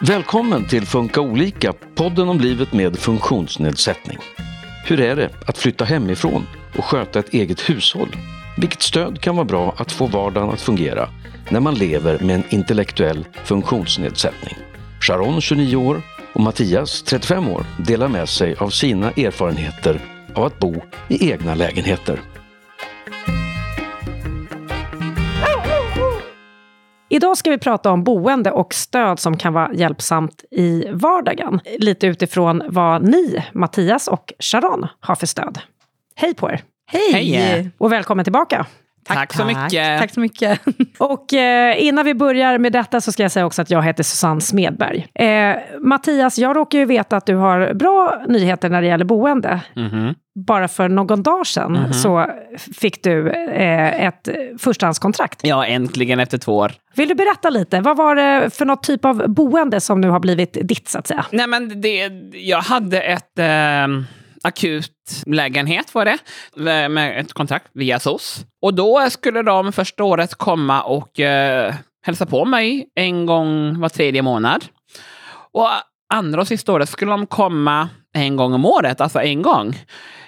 Välkommen till Funka olika, podden om livet med funktionsnedsättning. Hur är det att flytta hemifrån och sköta ett eget hushåll? Vilket stöd kan vara bra att få vardagen att fungera när man lever med en intellektuell funktionsnedsättning? Sharon, 29 år, och Mattias, 35 år, delar med sig av sina erfarenheter av att bo i egna lägenheter. Idag ska vi prata om boende och stöd som kan vara hjälpsamt i vardagen. Lite utifrån vad ni, Mattias och Sharon, har för stöd. Hej på er! Hej! Hej. Och välkommen tillbaka! Tack, så mycket. Tack så mycket. Och eh, innan vi börjar med detta så ska jag säga också att jag heter Susanne Smedberg. Eh, Mattias, jag råkar ju veta att du har bra nyheter när det gäller boende. Mhm. Bara för någon dag sedan så fick du eh, ett förstahandskontrakt. Ja, äntligen efter två år. Vill du berätta lite? Vad var det för något typ av boende som nu har blivit ditt, så att säga? Nej, men det, jag hade ett eh, akut lägenhet var det, eh, med ett kontrakt via SOS. Och då skulle de första året komma och eh, hälsa på mig en gång var tredje månad. Och andra och sista året skulle de komma en gång om året, alltså en gång.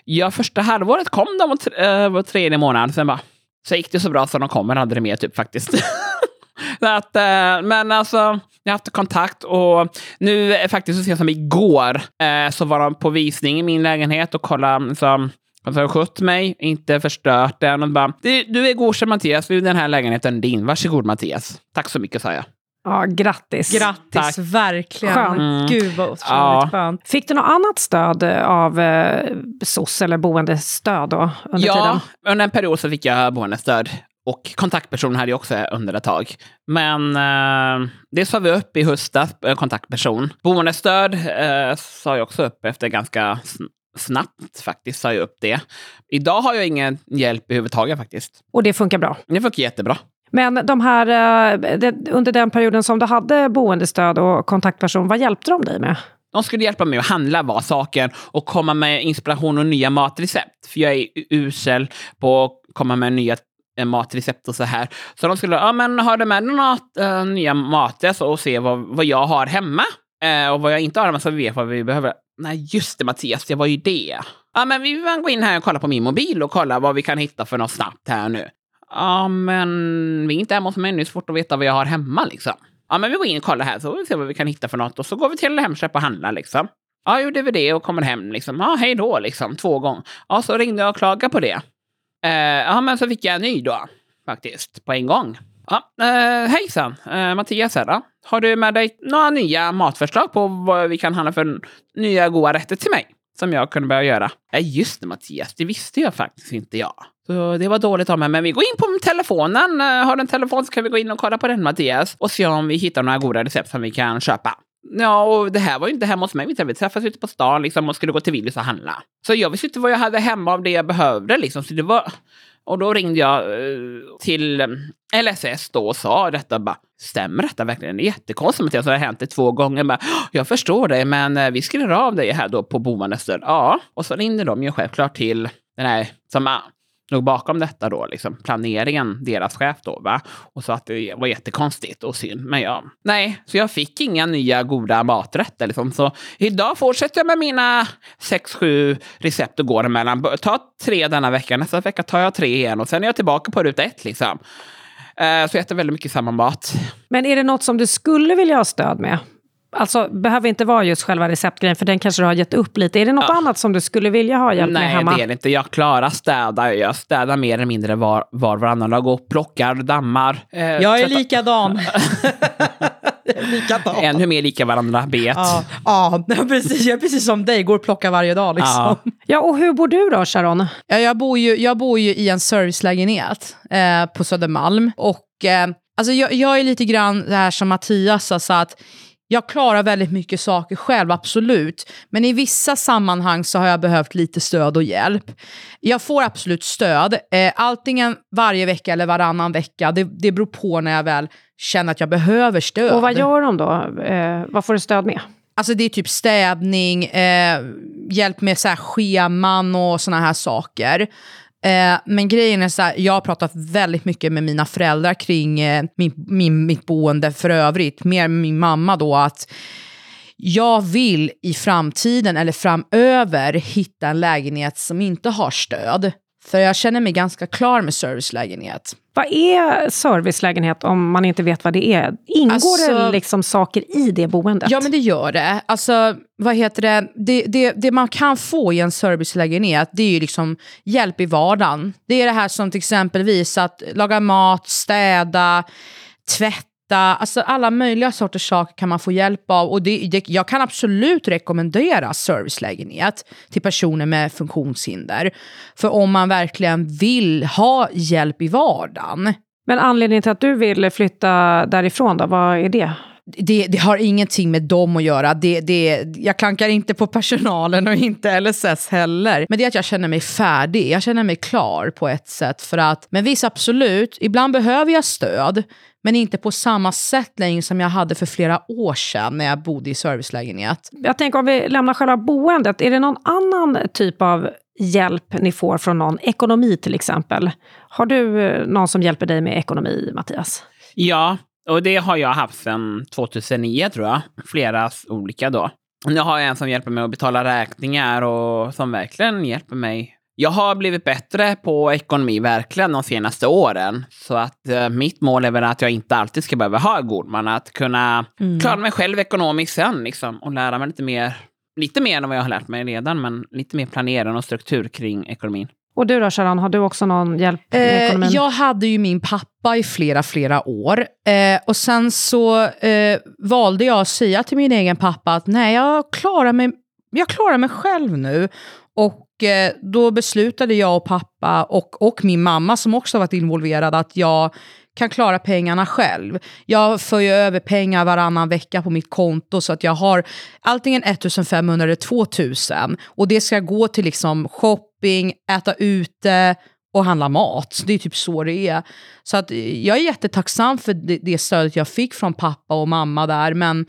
Ja, första halvåret kom de var, eh, var tredje månad, sen bara, så gick det så bra så de kommer aldrig mer typ faktiskt. att, eh, men alltså, jag har haft kontakt och nu eh, faktiskt så sent som igår eh, så var de på visning i min lägenhet och kollade liksom, Alltså, har skött mig, inte förstört den. Och bara, du, du är godkänd Mattias, den här lägenheten din. Varsågod Mattias. Tack så mycket sa jag. Ja, grattis. Grattis, Tack. verkligen. Skönt. Mm. Gud vad otroligt Ja. skönt. Fick du något annat stöd av eh, SOS eller boendestöd då under ja, tiden? under en period så fick jag boendestöd. Och kontaktperson hade jag också under ett tag. Men eh, det sa vi upp i höstas, eh, kontaktperson. Boendestöd eh, sa jag också upp efter ganska sn- snabbt faktiskt, sa jag upp det. Idag har jag ingen hjälp överhuvudtaget faktiskt. Och det funkar bra? Det funkar jättebra. Men de här, eh, under den perioden som du hade boendestöd och kontaktperson, vad hjälpte de dig med? De skulle hjälpa mig att handla var saken och komma med inspiration och nya matrecept. För jag är usel på att komma med nya matrecept och så här. Så de skulle, ja men har du med dig något eh, nya matrecept och se vad, vad jag har hemma? Äh, och vad jag inte har hemma så vi vet vad vi behöver. Nej just det Mattias, det var ju det. Ja men vi kan gå in här och kolla på min mobil och kolla vad vi kan hitta för något snabbt här nu. Ja men vi är inte hemma hos mig nu, svårt att veta vad jag har hemma liksom. Ja, men vi går in och kollar här så vi ser vad vi kan hitta för något. Och så går vi till Hemköp och handlar liksom. Ja, gjorde vi det och kommer hem liksom. Ja, hej då liksom, två gånger. Ja, så ringde jag och klagade på det. Eh, ja, men så fick jag en ny då, faktiskt, på en gång. Ja, eh, hejsan, eh, Mattias här då. Har du med dig några nya matförslag på vad vi kan handla för nya goda rätter till mig? Som jag kunde börja göra. Ja, just det Mattias, det visste jag faktiskt inte jag. Så det var dåligt av mig, men vi går in på telefonen. Eh, Har du en telefon så kan vi gå in och kolla på den Mattias. Och se om vi hittar några goda recept som vi kan köpa. Ja, och det här var ju inte hemma hos mig. Vi träffades ute på stan liksom, och skulle gå till Willys och handla. Så jag visste inte vad jag hade hemma av det jag behövde. Liksom. Så det var... Och då ringde jag eh, till eh, LSS då och sa detta. Bara, Stämmer detta verkligen? Det är jättekonstigt att det har hänt det två gånger. Bara, jag förstår det, men eh, vi skriver av dig här då på boendestöd. Ja, och så ringde de ju självklart till den här som ah, låg bakom detta då, liksom planeringen, deras chef då, va? Och sa att det var jättekonstigt och synd. Men ja, nej, så jag fick inga nya goda maträtter liksom. Så idag fortsätter jag med mina sex, sju recept och går emellan. Ta tre denna vecka, nästa vecka tar jag tre igen och sen är jag tillbaka på ruta ett liksom. Eh, så jag äter väldigt mycket samma mat. Men är det något som du skulle vilja ha stöd med? Alltså, behöver inte vara just själva receptgrejen, för den kanske du har gett upp lite. Är det något Ja. annat som du skulle vilja ha hjälp med Nej, hemma? det är det inte. Jag klarar städa. Jag städar mer eller mindre var, var varannan dag och plockar, dammar. eh, Jag är likadan. Jag är likadan. Ännu mer lika varandra, bet. Ja, ja, precis. Jag är precis som dig, går och plockar varje dag. Liksom. Ja. Ja, och hur bor du då, Sharon? Ja, jag, bor ju, jag bor ju i en servicelägenhet eh, på Södermalm. Och, eh, alltså jag, jag är lite grann det här som Mattias sa, så att jag klarar väldigt mycket saker själv, absolut. Men i vissa sammanhang så har jag behövt lite stöd och hjälp. Jag får absolut stöd, eh, antingen varje vecka eller varannan vecka. Det, det beror på när jag väl känner att jag behöver stöd. Och vad gör de då? Eh, vad får du stöd med? Alltså det är typ städning, eh, hjälp med så scheman och såna här saker. Eh, men grejen är så här, jag har pratat väldigt mycket med mina föräldrar kring eh, min, min, mitt boende för övrigt. Mer med min mamma då att jag vill i framtiden eller framöver hitta en lägenhet som inte har stöd. För jag känner mig ganska klar med servicelägenhet. Vad är servicelägenhet om man inte vet vad det är? Ingår Alltså- det liksom saker i det boendet? Ja, men det gör det. Alltså, vad heter det? Det, det? det man kan få i en servicelägenhet, det är ju liksom hjälp i vardagen. Det är det här som till exempelvis att laga mat, städa, tvätta, alltså alla möjliga sorters saker kan man få hjälp av. Och det, det, jag kan absolut rekommendera servicelägenhet till personer med funktionshinder. För om man verkligen vill ha hjälp i vardagen, Men anledningen till att du vill flytta därifrån, då, vad är det? det, det har ingenting med dem att göra. Det, det, jag klankar inte på personalen och inte LSS heller. Men det är att jag känner mig färdig. Jag känner mig klar på ett sätt. För att, men visst, absolut, ibland behöver jag stöd. Men inte på samma sätt längre som jag hade för flera år sedan när jag bodde i servicelägenhet. Jag tänker om vi lämnar själva boendet, är det någon annan typ av hjälp ni får från någon? Ekonomi till exempel. Har du eh, någon som hjälper dig med ekonomi, Mattias? Ja, och det har jag haft sedan 2009 tror jag. Flera olika då. Nu har jag en som hjälper mig att betala räkningar och som verkligen hjälper mig. Jag har blivit bättre på ekonomi verkligen de senaste åren. Så att eh, mitt mål är väl att jag inte alltid ska behöva ha god man. Att kunna klara mig själv ekonomiskt sen liksom, och lära mig lite mer. Lite mer än vad jag har lärt mig redan, men lite mer planering och struktur kring ekonomin. Och du då Sharon, har du också någon hjälp med Eh, ekonomin? jag hade ju min pappa i flera, flera år. Eh, och sen så eh, valde jag att säga till min egen pappa att nej, jag klarar mig, jag klarar mig själv nu. Och Eh, då beslutade jag och pappa och, och min mamma som också varit involverad att jag kan klara pengarna själv. Jag för ju över pengar varannan vecka på mitt konto så att jag har antingen 1500 eller 2000 och det ska gå till liksom shopping, äta ute och handla mat. Det är typ så det är. Så att eh, jag är jättetacksam för det, det stödet jag fick från pappa och mamma där men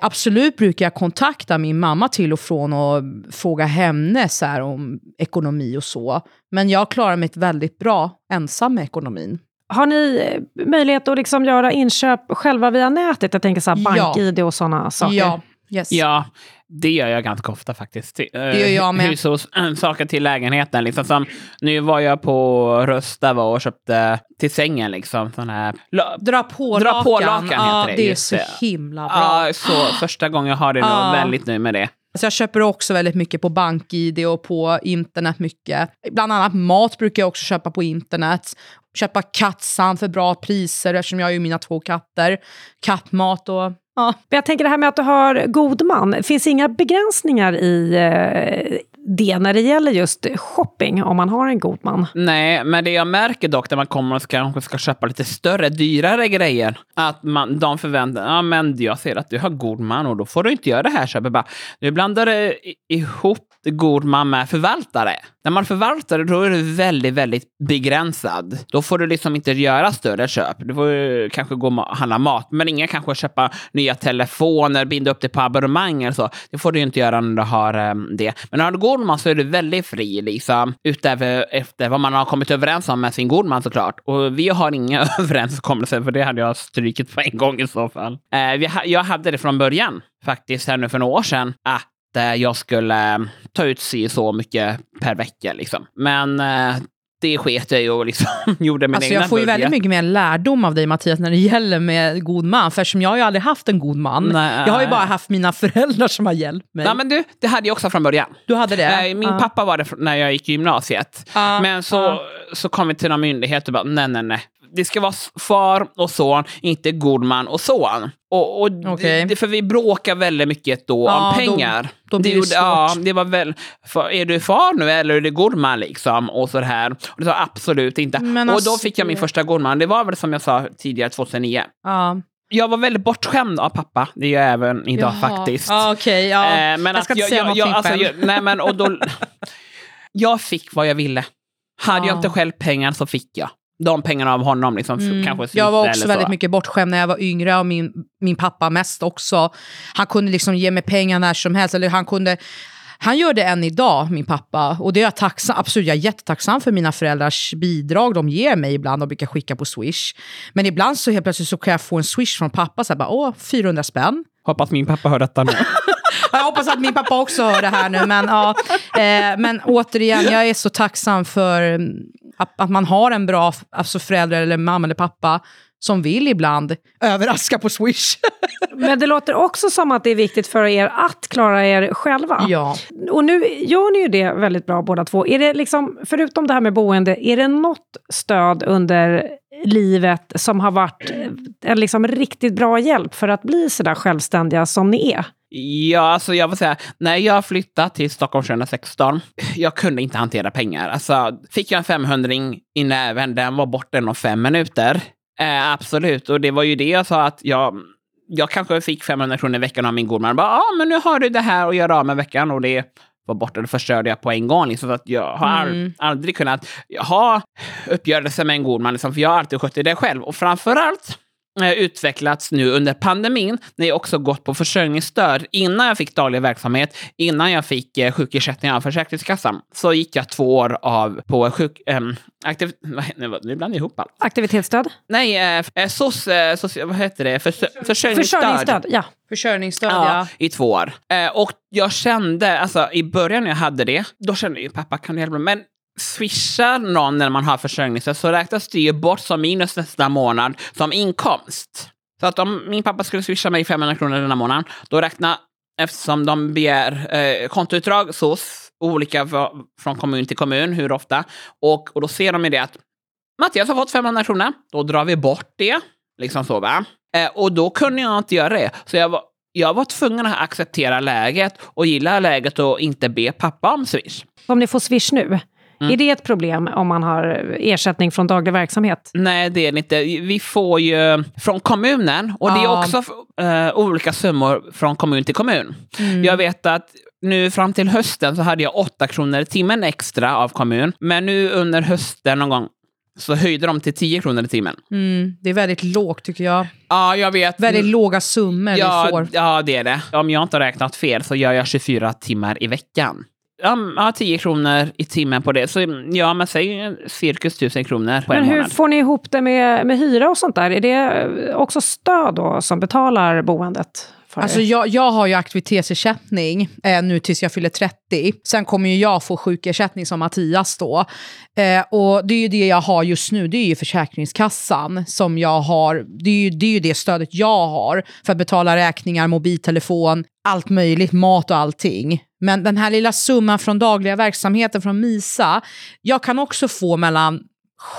absolut brukar jag kontakta min mamma till och från och fråga henne så här om ekonomi och så. Men jag klarar mig väldigt bra ensam med ekonomin. Har ni eh, möjlighet att liksom göra inköp själva via nätet? Jag tänker så här bank-id och sådana saker. Ja, yes. Ja, det gör jag ganska ofta faktiskt. Det gör jag med. Hushållssaker till lägenheten. Liksom, som, nu var jag på Rusta va, och köpte till sängen liksom sån här... Dra på Dra på lakan. lakan ja, det, det är så himla bra. Ja, så första gången jag har det nu. Ja. Väldigt nöjd med det. Alltså jag köper också väldigt mycket på BankID och på internet mycket. Bland annat mat brukar jag också köpa på internet. Köpa kattsand för bra priser eftersom jag har ju mina två katter. Kattmat och... Ja. Men jag tänker det här med att du har god man. Finns inga begränsningar i eh, det när det gäller just shopping, om man har en god man? Nej, men det jag märker dock när man kommer och kanske ska köpa lite större, dyrare grejer, att man, de förväntar ja men jag ser att du har god man och då får du inte göra det här köpet. Bara, nu blandar du ihop god man med förvaltare. När man förvaltar då är du väldigt, väldigt begränsad. Då får du liksom inte göra större köp. Du får ju kanske gå och handla mat, men ingen kanske köpa nya telefoner, binda upp det på abonnemang eller så. Det får du ju inte göra när du har um, det. Men har du god man så är du väldigt fri, liksom, utöver efter vad man har kommit överens om med sin god man såklart. Och vi har inga överenskommelser, för det hade jag strykit på en gång i så fall. Eh, jag hade det från början, faktiskt, här nu för några år sedan, att eh, jag skulle eh, ta ut si så mycket per vecka. Liksom. Men eh, det sket jag ju och liksom gjorde min Alltså egna jag får ju budget. väldigt mycket mer lärdom av dig Mattias när det gäller med god man. För eftersom jag har ju aldrig haft en god man. Nej. Jag har ju bara haft mina föräldrar som har hjälpt mig. Ja, men du, det hade jag också från början. du hade det? Min Ja. pappa var det när jag gick i gymnasiet. Ja, Men så, ja. så kom vi till någon myndighet och bara, nej, nej, nej. Det ska vara far och son, inte god man och son. Och, och Okej. det, för vi bråkar väldigt mycket då Ja, om då- pengar. då blir det gjorde- Ja, det var väl, för, är du far nu eller är du god man liksom? Och så här. Och det sa absolut inte. Men och alltså, då fick jag min det- första god man. Det var väl som jag sa tidigare, 2009. Ja. Jag var väldigt bortskämd av pappa. Det är jag även idag Jaha. faktiskt. Ja, okej. ja. Eh, men jag att ska inte säga jag, jag, alltså, jag, nej, men, och då, jag fick vad jag ville. Hade jag Ja. inte själv pengar så fick jag. De pengarna av honom. Liksom, Mm. kanske Jag var också väldigt så. mycket bortskämd när jag var yngre och min, min pappa mest också. Han kunde liksom ge mig pengar när som helst. Eller han kunde, Han gör det än idag, min pappa. Och det är jag tacksam, absolut, jag är jättetacksam för mina föräldrars bidrag de ger mig ibland. De brukar skicka på Swish. Men ibland så helt plötsligt så kan jag få en Swish från pappa, så här bara, åh, 400 spänn. Hoppas min pappa hör detta nu. Jag hoppas att min pappa också hör det här nu. Men, ja, eh, men återigen, jag är så tacksam för att, att man har en bra alltså förälder, eller mamma eller pappa som vill ibland överraska på Swish. Men det låter också som att det är viktigt för er att klara er själva. Ja. Och nu gör ni ju det väldigt bra båda två. Är det liksom, förutom det här med boende, är det något stöd under livet som har varit en liksom riktigt bra hjälp för att bli så där självständiga som ni är? Ja, alltså jag vill säga, när jag flyttade till Stockholm 2016, jag kunde inte hantera pengar. Alltså, fick jag en 500 i näven, den var borta inom fem minuter. Eh, absolut, och det var ju det jag sa att jag, jag kanske fick 500 kronor i veckan av min godman. Ja, ah, men nu har du det här att göra av med veckan och det var borta. Det förstörde jag på en gång. Liksom, så att jag har Mm. aldrig kunnat ha uppgörelse med en god man, liksom, för jag har alltid skött det själv. Och framförallt eh, utvecklats nu under pandemin när jag också gått på försörjningsstöd. Innan jag fick daglig verksamhet, innan jag fick eh, sjukersättning av Försäkringskassan, så gick jag två år av på sjuk... Ähm, aktiv, nej, nu blandar jag ihop allt. Aktivitetsstöd? Nej, eh, eh, SOS, eh, soci, vad heter det? Försö, försörjningsstöd. Försörjningsstöd, ja. Försörjningsstöd, Ja, ja. i två år. Eh, och jag kände, alltså i början när jag hade det, då kände jag ju pappa kan du hjälpa mig? Men swishar någon när man har försörjningsstöd så räknas det ju bort som minus nästa månad som inkomst. Så att om min pappa skulle swisha mig 500 kronor denna månad, då räknar, eftersom de begär eh, kontoutdrag SOS, olika från kommun till kommun, hur ofta, och, och då ser de ju det att Mattias har fått 500 kronor, då drar vi bort det. Liksom så va. Eh, och då kunde jag inte göra det. Så jag var, jag var tvungen att acceptera läget och gilla läget och inte be pappa om swish. Om ni får Swish nu, Mm. är det ett problem om man har ersättning från daglig verksamhet? Nej, det är det inte. Vi får ju från kommunen och det är Ja. också eh, olika summor från kommun till kommun. Jag vet att nu fram till hösten så hade jag 8 kronor i timmen extra av kommun. Men nu under hösten någon gång så höjde de till 10 kronor i timmen. Mm, det är väldigt lågt tycker jag. Ja, jag vet. Väldigt låga summor vi ja, får. ja, det är det. Om jag inte har räknat fel så gör jag 24 timmar i veckan. Ja, ja 10 kronor i timmen på det. Så ja, men säg cirkus 1000 kronor på Men en hur månad. får ni ihop det med, med hyra och sånt där? Är det också stöd då som betalar boendet? För Alltså jag, jag har ju aktivitetsersättning eh, nu tills jag fyller 30. Sen kommer ju jag få sjukersättning som Mattias då. Eh, och det är ju det jag har just nu, det är ju Försäkringskassan som jag har. Det är, ju, det är ju det stödet jag har för att betala räkningar, mobiltelefon, allt möjligt, mat och allting. Men den här lilla summan från dagliga verksamheten från MISA, jag kan också få mellan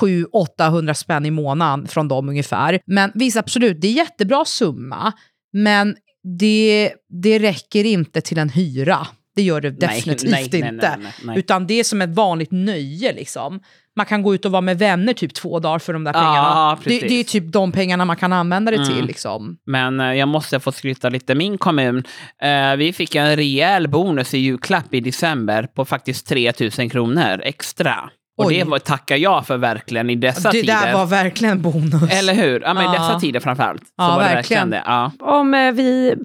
700-800 spänn i månaden från dem ungefär. Men visst, absolut, det är jättebra summa. Men det, det räcker inte till en hyra. Det gör det definitivt nej, nej, inte. nej. Utan det är som ett vanligt nöje. Liksom. Man kan gå ut och vara med vänner typ två dagar för de där pengarna. det, precis. det är typ de pengarna man kan använda det till. Mm. Liksom. Men eh, jag måste få skryta lite. Min kommun, eh, vi fick en rejäl bonus i julklapp i december på faktiskt 3 000 kronor extra. Och Oj. det var, tackar jag för verkligen i dessa Det tider. där var verkligen bonus. Eller hur? Ja, men i Ja. dessa tider framförallt. Så Ja, var det verkligen. verkligen det. Ja. Om eh, vi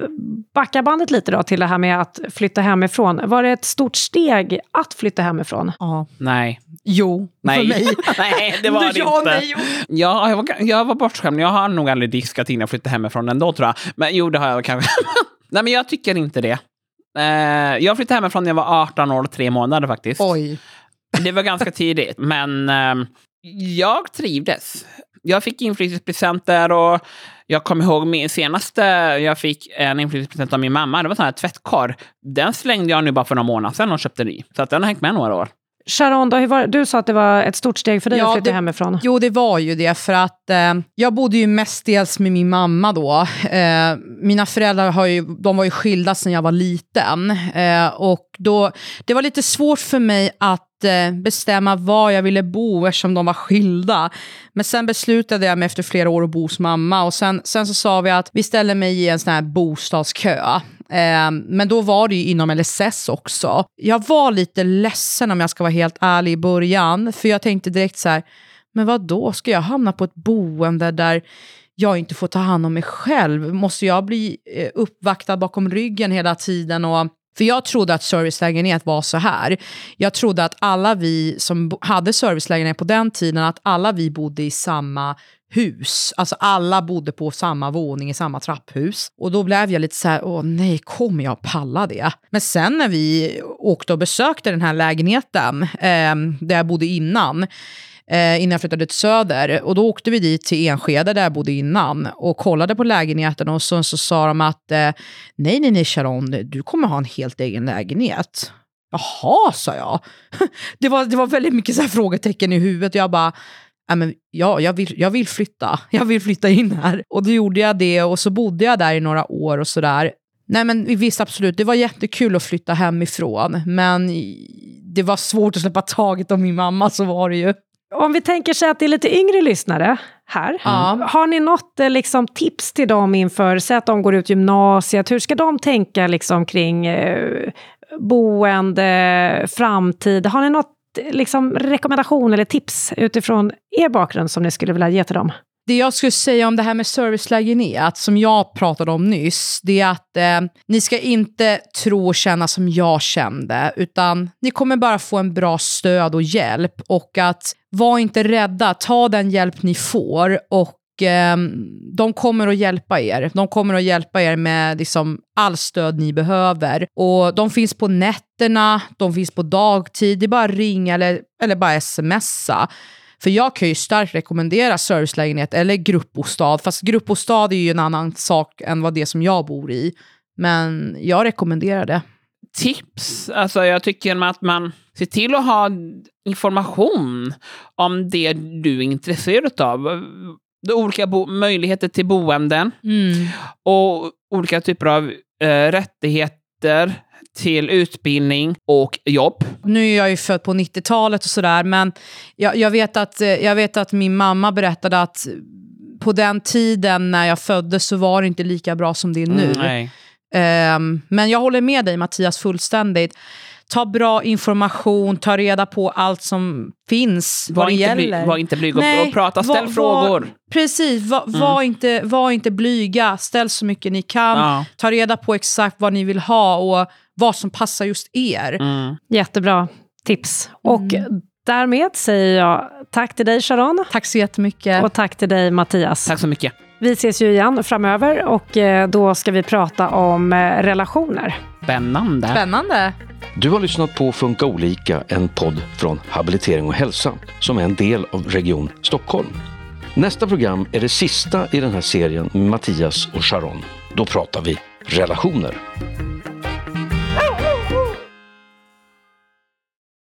backar bandet lite då till det här med att flytta hemifrån. Var det ett stort steg att flytta hemifrån? Ja. Nej. Jo, Nej. för mig. nej, det var det ja, inte. Nej. Ja, jag var, jag var bortskämd. Jag har nog aldrig diskat innan jag flyttade hemifrån ändå tror jag. Men jo, det har jag kanske. Nej, men jag tycker inte det. Eh, jag flyttade hemifrån när jag var 18 år och tre månader faktiskt. Oj. Det var ganska tidigt, men ehm, jag trivdes. Jag fick inflytelsepresenter och jag kommer ihåg min senaste, jag fick en inflytelsepresent av min mamma. Det var en sån här tvättkorg. Den slängde jag nu bara för några månader sedan och köpte ny. Så att den har hängt med några år. Sharon, då, var, du sa att det var ett stort steg för dig Ja, att flytta det- hemifrån. Jo, det var ju det. För att eh, jag bodde ju mestadels med min mamma då. Eh, mina föräldrar har ju, de var ju skilda sedan jag var liten. Eh, och då, det var lite svårt för mig att Eh, bestämma var jag ville bo eftersom de var skilda. Men sen beslutade jag mig efter flera år att bo hos mamma. Och sen, sen så sa vi att vi ställer mig i en sån här bostadskö. Eh, men då var det ju inom LSS också. Jag var lite ledsen om jag ska vara helt ärlig i början. För jag tänkte direkt så här, men vad då ska jag hamna på ett boende där jag inte får ta hand om mig själv? Måste jag bli eh, uppvaktad bakom ryggen hela tiden? Och för jag trodde att servicelägenhet var så här. Jag trodde att alla vi som hade servicelägenhet på den tiden, att alla vi bodde i samma hus. Alltså alla bodde på samma våning i samma trapphus. Och då blev jag lite så här, åh nej, kommer jag palla det? Men sen när vi åkte och besökte den här lägenheten, eh, där jag bodde innan, eh, innan jag flyttade till Söder. Och då åkte vi dit till Enskede där jag bodde innan och kollade på lägenheten och så, så sa de att eh, nej, nej, nej Sharon, du kommer ha en helt egen lägenhet. Jaha, sa jag. det, var, det var väldigt mycket så här frågetecken i huvudet. Jag bara, ja, men, ja jag, vill, jag vill flytta. Jag vill flytta in här. Och då gjorde jag det och så bodde jag där i några år och sådär. Nej men visst absolut, det var jättekul att flytta hemifrån. Men det var svårt att släppa taget om min mamma, så var det ju. Om vi tänker sig att det är lite yngre lyssnare här. Ja. Har ni något eh, liksom, tips till dem inför, säg att de går ut gymnasiet, hur ska de tänka liksom, kring eh, boende, framtid? Har ni något liksom, rekommendation eller tips utifrån er bakgrund som ni skulle vilja ge till dem? Det jag skulle säga om det här med servicelägenhet, som jag pratade om nyss, det är att eh, ni ska inte tro och känna som jag kände, utan ni kommer bara få en bra stöd och hjälp. Och att var inte rädda, ta den hjälp ni får och eh, de kommer att hjälpa er. De kommer att hjälpa er med liksom, all stöd ni behöver. Och de finns på nätterna, de finns på dagtid, det är bara ringa eller, eller bara smsa. För jag kan ju starkt rekommendera servicelägenhet eller gruppbostad, fast gruppbostad är ju en annan sak än vad det som jag bor i. Men jag rekommenderar det. Tips? Alltså jag tycker att man ser till att ha information om det du är intresserad av. Olika möjligheter till boenden Mm. och olika typer av eh, rättigheter till utbildning och jobb. Nu är jag ju född på 90-talet och sådär, men jag, jag, vet att, eh, jag vet att min mamma berättade att på den tiden när jag föddes så var det inte lika bra som det är nu. Mm. Ehm, men jag håller med dig Mattias fullständigt. Ta bra information, ta reda på allt som finns, Var vad det inte, bly, gäller. var inte blyg och, Nej, och prata, ställ var- frågor. Mm. Var, precis, var, var, inte, var inte blyga, ställ så mycket ni kan. Ja. Ta reda på exakt vad ni vill ha och vad som passar just er. Mm. Jättebra tips. Och därmed säger jag tack till dig Sharon Tack så jättemycket. och tack till dig Mattias. Tack så mycket. Vi ses ju igen framöver och eh, då ska vi prata om eh, relationer. Spännande. Spännande. Du har lyssnat på Funka olika, en podd från Habilitering och hälsa som är en del av Region Stockholm. Nästa program är det sista i den här serien med Mattias och Sharon. Då pratar vi relationer.